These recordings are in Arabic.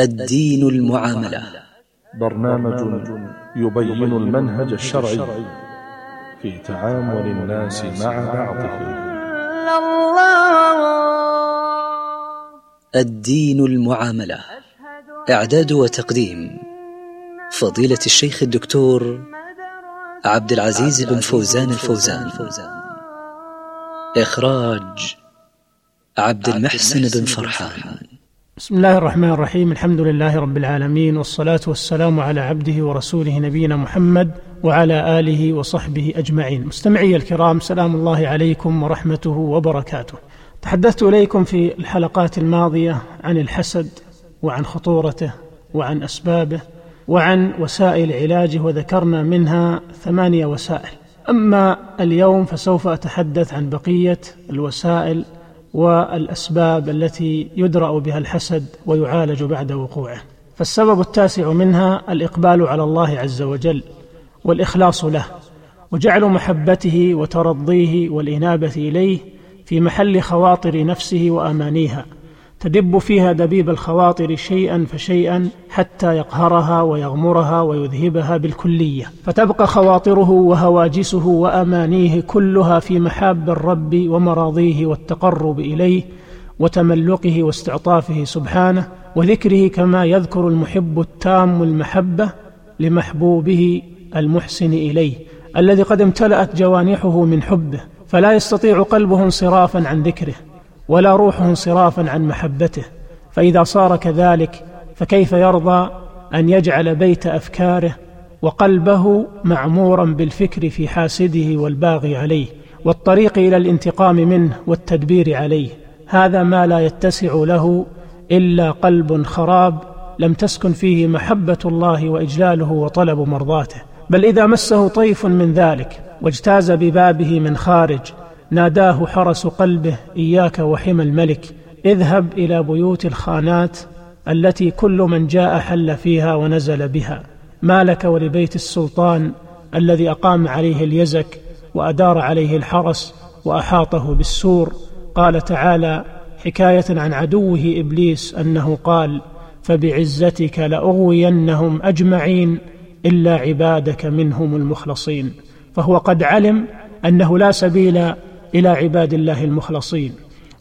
الدين المعاملة. برنامج يبين المنهج الشرعي في تعامل الناس مع بعضهم. الدين المعاملة. إعداد وتقديم فضيلة الشيخ الدكتور عبد العزيز بن فوزان الفوزان. إخراج عبد المحسن بن فرحان. بسم الله الرحمن الرحيم. الحمد لله رب العالمين والصلاة والسلام على عبده ورسوله نبينا محمد وعلى آله وصحبه أجمعين. مستمعي الكرام سلام الله عليكم ورحمته وبركاته. تحدثت إليكم في الحلقات الماضية عن الحسد وعن خطورته وعن أسبابه وعن وسائل علاجه وذكرنا منها ثمانية وسائل. أما اليوم فسوف أتحدث عن بقية الوسائل والأسباب التي يدرأ بها الحسد ويعالج بعد وقوعه. فالسبب التاسع منها الإقبال على الله عز وجل والإخلاص له وجعل محبته وترضيه والإنابة إليه في محل خواطر نفسه وأمانيها. تدب فيها دبيب الخواطر شيئا فشيئا حتى يقهرها ويغمرها ويذهبها بالكلية. فتبقى خواطره وهواجسه وأمانيه كلها في محاب الرب ومراضيه والتقرب إليه وتملقه واستعطافه سبحانه وذكره كما يذكر المحب التام المحبة لمحبوبه المحسن إليه الذي قد امتلأت جوانحه من حبه فلا يستطيع قلبه انصرافا عن ذكره. ولا روحه انصرافا عن محبته فإذا صار كذلك فكيف يرضى أن يجعل بيت أفكاره وقلبه معمورا بالفكر في حاسده والباغي عليه والطريق إلى الانتقام منه والتدبير عليه؟ هذا ما لا يتسع له إلا قلب خراب لم تسكن فيه محبة الله وإجلاله وطلب مرضاته. بل إذا مسه طيف من ذلك واجتاز ببابه من خارج ناداه حرس قلبه إياك وحمى الملك. اذهب إلى بيوت الخانات التي كل من جاء حل فيها ونزل بها. ما لك ولبيت السلطان الذي أقام عليه اليزك وأدار عليه الحرس وأحاطه بالسور. قال تعالى حكاية عن عدوه إبليس أنه قال فبعزتك لأغوينهم أجمعين إلا عبادك منهم المخلصين. فهو قد علم أنه لا سبيل إلى عباد الله المخلصين.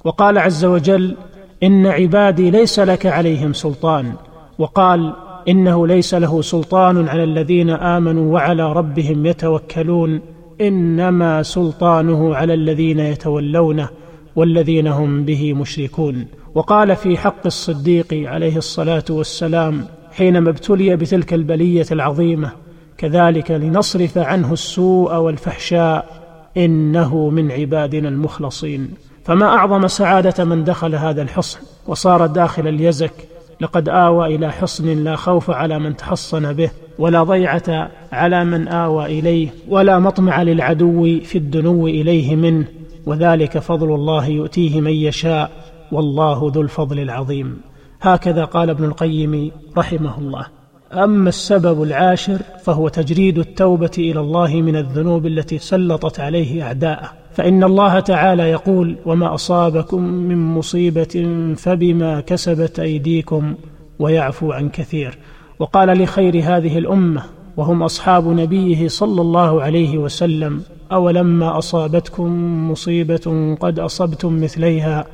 وقال عز وجل إن عبادي ليس لك عليهم سلطان. وقال إنه ليس له سلطان على الذين آمنوا وعلى ربهم يتوكلون. إنما سلطانه على الذين يتولونه والذين هم به مشركون. وقال في حق الصديق عليه الصلاة والسلام حينما ابتلي بتلك البلية العظيمة كذلك لنصرف عنه السوء والفحشاء إنه من عبادنا المخلصين. فما أعظم سعادة من دخل هذا الحصن وصار داخل اليزك لقد آوى إلى حصن لا خوف على من تحصن به ولا ضيعة على من آوى إليه ولا مطمع للعدو في الدنو إليه منه. وذلك فضل الله يؤتيه من يشاء والله ذو الفضل العظيم. هكذا قال ابن القيم رحمه الله. أما السبب العاشر فهو تجريد التوبة إلى الله من الذنوب التي سلطت عليه أعداءه. فإن الله تعالى يقول وما أصابكم من مصيبة فبما كسبت أيديكم ويعفو عن كثير وقال لخير هذه الأمة وهم أصحاب نبيه صلى الله عليه وسلم أولما أصابتكم مصيبة قد أصبتم مثليها؟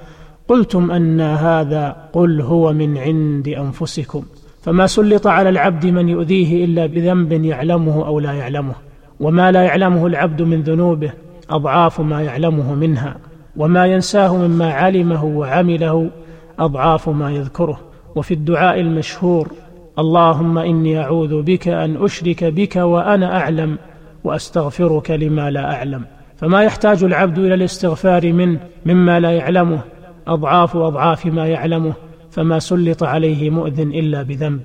قلتم أن هذا قل هو من عند أنفسكم فما سلط على العبد من يؤذيه إلا بذنب يعلمه أو لا يعلمه وما لا يعلمه العبد من ذنوبه أضعاف ما يعلمه منها وما ينساه مما علمه وعمله أضعاف ما يذكره. وفي الدعاء المشهور اللهم إني أعوذ بك أن أشرك بك وأنا أعلم وأستغفرك لما لا أعلم. فما يحتاج العبد إلى الاستغفار منه مما لا يعلمه أضعاف أضعاف ما يعلمه. فما سلط عليه مؤذ إلا بذنب.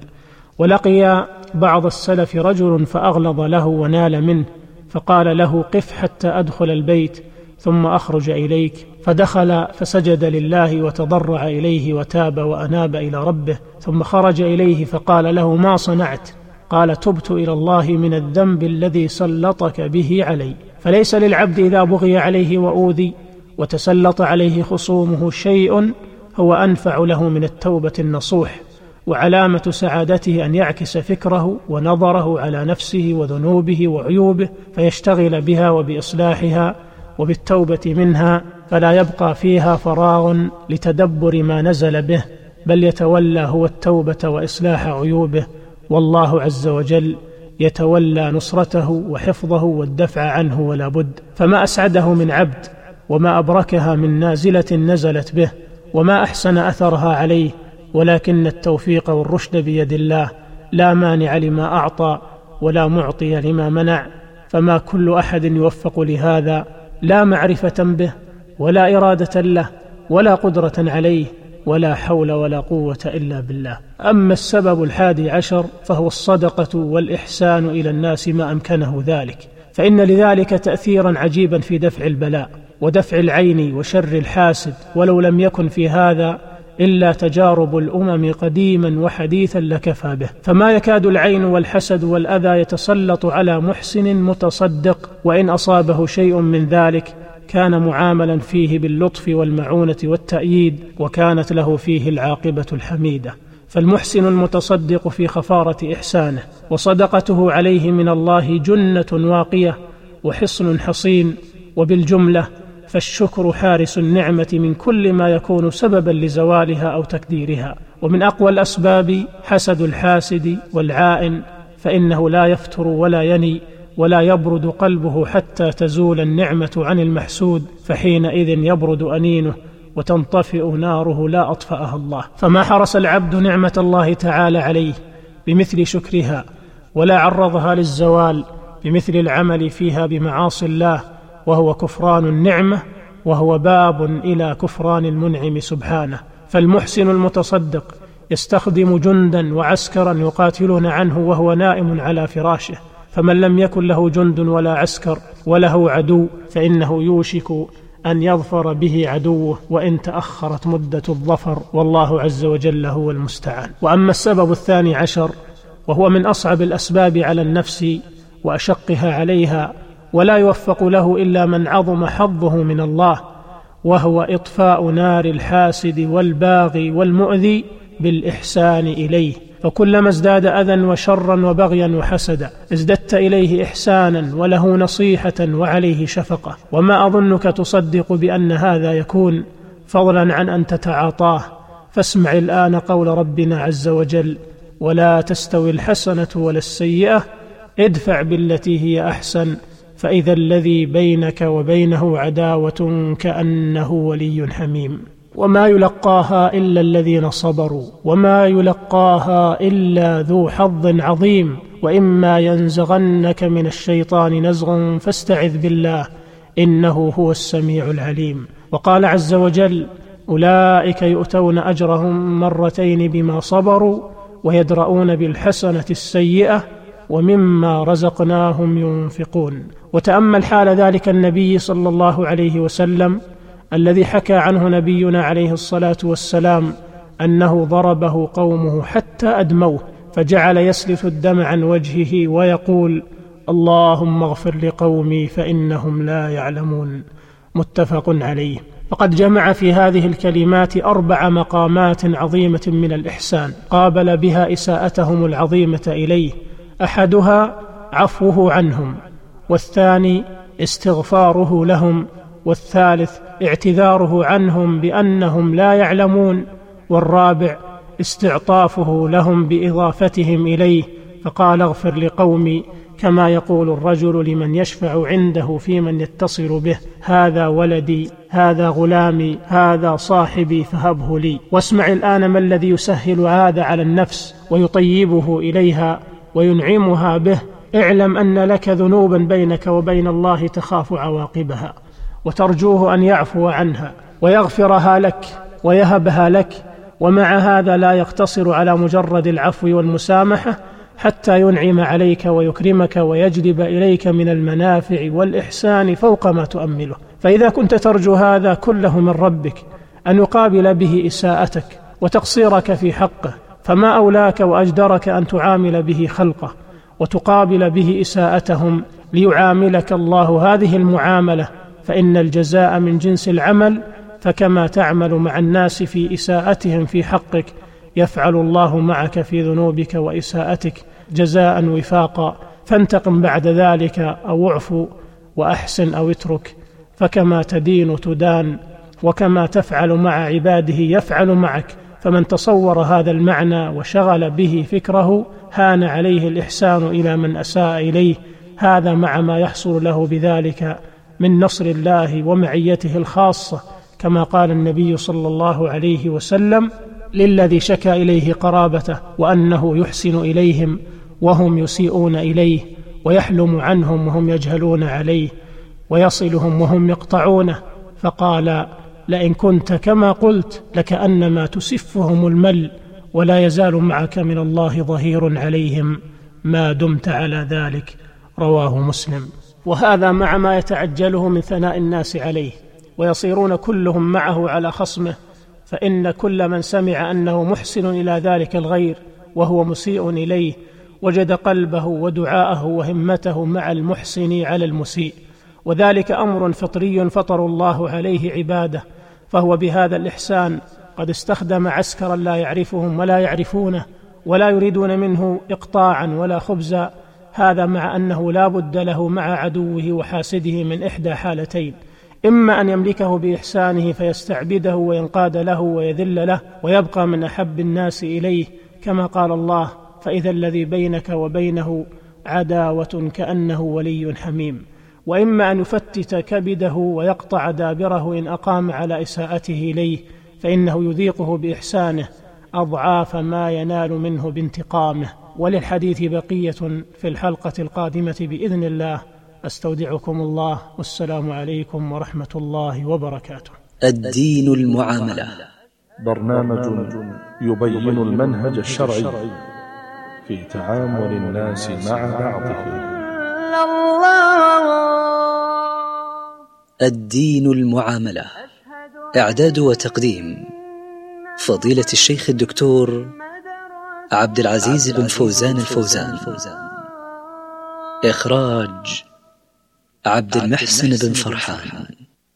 ولقي بعض السلف رجل فأغلظ له ونال منه فقال له قف حتى أدخل البيت ثم أخرج إليك. فدخل فسجد لله وتضرع إليه وتاب وأناب إلى ربه ثم خرج إليه فقال له ما صنعت؟ قال تبت إلى الله من الذنب الذي سلطك به علي. فليس للعبد إذا بغي عليه وأوذي وتسلط عليه خصومه شيء هو أنفع له من التوبة النصوح وعلامة سعادته أن يعكس فكره ونظره على نفسه وذنوبه وعيوبه فيشتغل بها وبإصلاحها وبالتوبة منها فلا يبقى فيها فراغ لتدبر ما نزل به بل يتولى هو التوبة وإصلاح عيوبه والله عز وجل يتولى نصرته وحفظه والدفع عنه ولا بد. فما أسعده من عبد وما أبركها من نازلة نزلت به وما أحسن أثرها عليه ولكن التوفيق والرشد بيد الله لا مانع لما أعطى ولا معطي لما منع فما كل أحد يوفق لهذا لا معرفة به ولا إرادة له ولا قدرة عليه ولا حول ولا قوة إلا بالله. أما السبب الحادي عشر فهو الصدقة والإحسان إلى الناس ما أمكنه ذلك فإن لذلك تاثيرا عجيبا في دفع البلاء. ودفع العين وشر الحاسد ولو لم يكن في هذا إلا تجارب الأمم قديما وحديثا لكفى به. فما يكاد العين والحسد والأذى يتسلط على محسن متصدق وإن أصابه شيء من ذلك كان معاملا فيه باللطف والمعونة والتأييد وكانت له فيه العاقبة الحميدة. فالمحسن المتصدق في خفارة إحسانه وصدقته عليه من الله جنة واقية وحصن حصين وبالجملة فالشكر حارس النعمة من كل ما يكون سببا لزوالها أو تكديرها ومن أقوى الأسباب حسد الحاسد والعائن فإنه لا يفتر ولا يني ولا يبرد قلبه حتى تزول النعمة عن المحسود فحينئذ يبرد أنينه وتنطفئ ناره لا أطفأها الله. فما حرس العبد نعمة الله تعالى عليه بمثل شكرها ولا عرضها للزوال بمثل العمل فيها بمعاصي الله وهو كفران النعمة وهو باب إلى كفران المنعم سبحانه. فالمحسن المتصدق يستخدم جندا وعسكرا يقاتلون عنه وهو نائم على فراشه. فمن لم يكن له جند ولا عسكر وله عدو فإنه يوشك أن يظفر به عدوه وإن تأخرت مدة الظفر. والله عز وجل هو المستعان. وأما السبب الثاني عشر وهو من أصعب الأسباب على النفس وأشقها عليها ولا يوفق له إلا من عظم حظه من الله وهو إطفاء نار الحاسد والباغي والمؤذي بالإحسان إليه. فكلما ازداد أذى وشرا وبغيا وحسدا ازددت إليه إحسانا وله نصيحة وعليه شفقة. وما أظنك تصدق بأن هذا يكون فضلا عن أن تتعاطاه. فاسمع الآن قول ربنا عز وجل ولا تستوي الحسنة ولا السيئة ادفع بالتي هي أحسن. فإذا الذي بينك وبينه عداوة كأنه ولي حميم. وما يلقاها إلا الذين صبروا وما يلقاها إلا ذو حظ عظيم. وإما ينزغنك من الشيطان نزغ فاستعذ بالله إنه هو السميع العليم. وقال عز وجل أولئك يؤتون أجرهم مرتين بما صبروا ويدرؤون بالحسنة السيئة ومما رزقناهم ينفقون. وتأمل حال ذلك النبي صلى الله عليه وسلم الذي حكى عنه نبينا عليه الصلاة والسلام أنه ضربه قومه حتى أدموه فجعل يسلف الدم عن وجهه ويقول اللهم اغفر لقومي فإنهم لا يعلمون. متفق عليه. فقد جمع في هذه الكلمات أربع مقامات عظيمة من الإحسان. قابل بها إساءتهم العظيمة إليه أحدها عفوه عنهم والثاني استغفاره لهم والثالث اعتذاره عنهم بأنهم لا يعلمون والرابع استعطافه لهم بإضافتهم إليه فقال اغفر لقومي كما يقول الرجل لمن يشفع عنده في من يتصل به هذا ولدي هذا غلامي هذا صاحبي فهبه لي. واسمع الآن ما الذي يسهل هذا على النفس ويطيبه إليها وينعمها به اعلم أن لك ذنوبا بينك وبين الله تخاف عواقبها وترجوه أن يعفو عنها ويغفرها لك ويهبها لك ومع هذا لا يقتصر على مجرد العفو والمسامحة حتى ينعم عليك ويكرمك ويجلب إليك من المنافع والإحسان فوق ما تؤمله. فإذا كنت ترجو هذا كله من ربك أن يقابل به إساءتك وتقصيرك في حقه فما أولاك وأجدرك أن تعامل به خلقه وتقابل به إساءتهم ليعاملك الله هذه المعاملة فإن الجزاء من جنس العمل فكما تعمل مع الناس في إساءتهم في حقك يفعل الله معك في ذنوبك وإساءتك جزاء وفاقا. فانتقم بعد ذلك أو اعفو وأحسن أو اترك فكما تدين تدان وكما تفعل مع عباده يفعل معك. فمن تصور هذا المعنى وشغل به فكره هان عليه الإحسان إلى من أساء إليه. هذا مع ما يحصل له بذلك من نصر الله ومعيته الخاصة كما قال النبي صلى الله عليه وسلم للذي شكا إليه قرابته وأنه يحسن إليهم وهم يسيئون إليه ويحلم عنهم وهم يجهلون عليه ويصلهم وهم يقطعونه. فقال لئن كنت كما قلت لكأنما تسفهم المل ولا يزال معك من الله ظهير عليهم ما دمت على ذلك رواه مسلم. وهذا مع ما يتعجله من ثناء الناس عليه ويصيرون كلهم معه على خصمه فإن كل من سمع أنه محسن إلى ذلك الغير وهو مسيء إليه وجد قلبه ودعاءه وهمته مع المحسن على المسيء. وذلك أمر فطري فطر الله عليه عباده فهو بهذا الإحسان قد استخدم عسكرا لا يعرفهم ولا يعرفونه ولا يريدون منه إقطاعا ولا خبزا هذا مع أنه لا بد له مع عدوه وحاسده من إحدى حالتين إما أن يملكه بإحسانه فيستعبده وينقاد له ويذل له ويبقى من أحب الناس إليه كما قال الله فإذا الذي بينك وبينه عداوة كأنه ولي حميم. وإما أن يفتت كبده ويقطع دابره إن أقام على إساءته إليه فإنه يذيقه بإحسانه أضعاف ما ينال منه بانتقامه. وللحديث بقية في الحلقة القادمة بإذن الله. أستودعكم الله. والسلام عليكم ورحمة الله وبركاته. الدين المعاملة. برنامج يبين المنهج الشرعي في تعامل الناس مع بعضهم. الدين المعاملة إعداد وتقديم. فضيلة الشيخ الدكتور عبد العزيز بن فوزان الفوزان. إخراج عبد المحسن بن فرحان.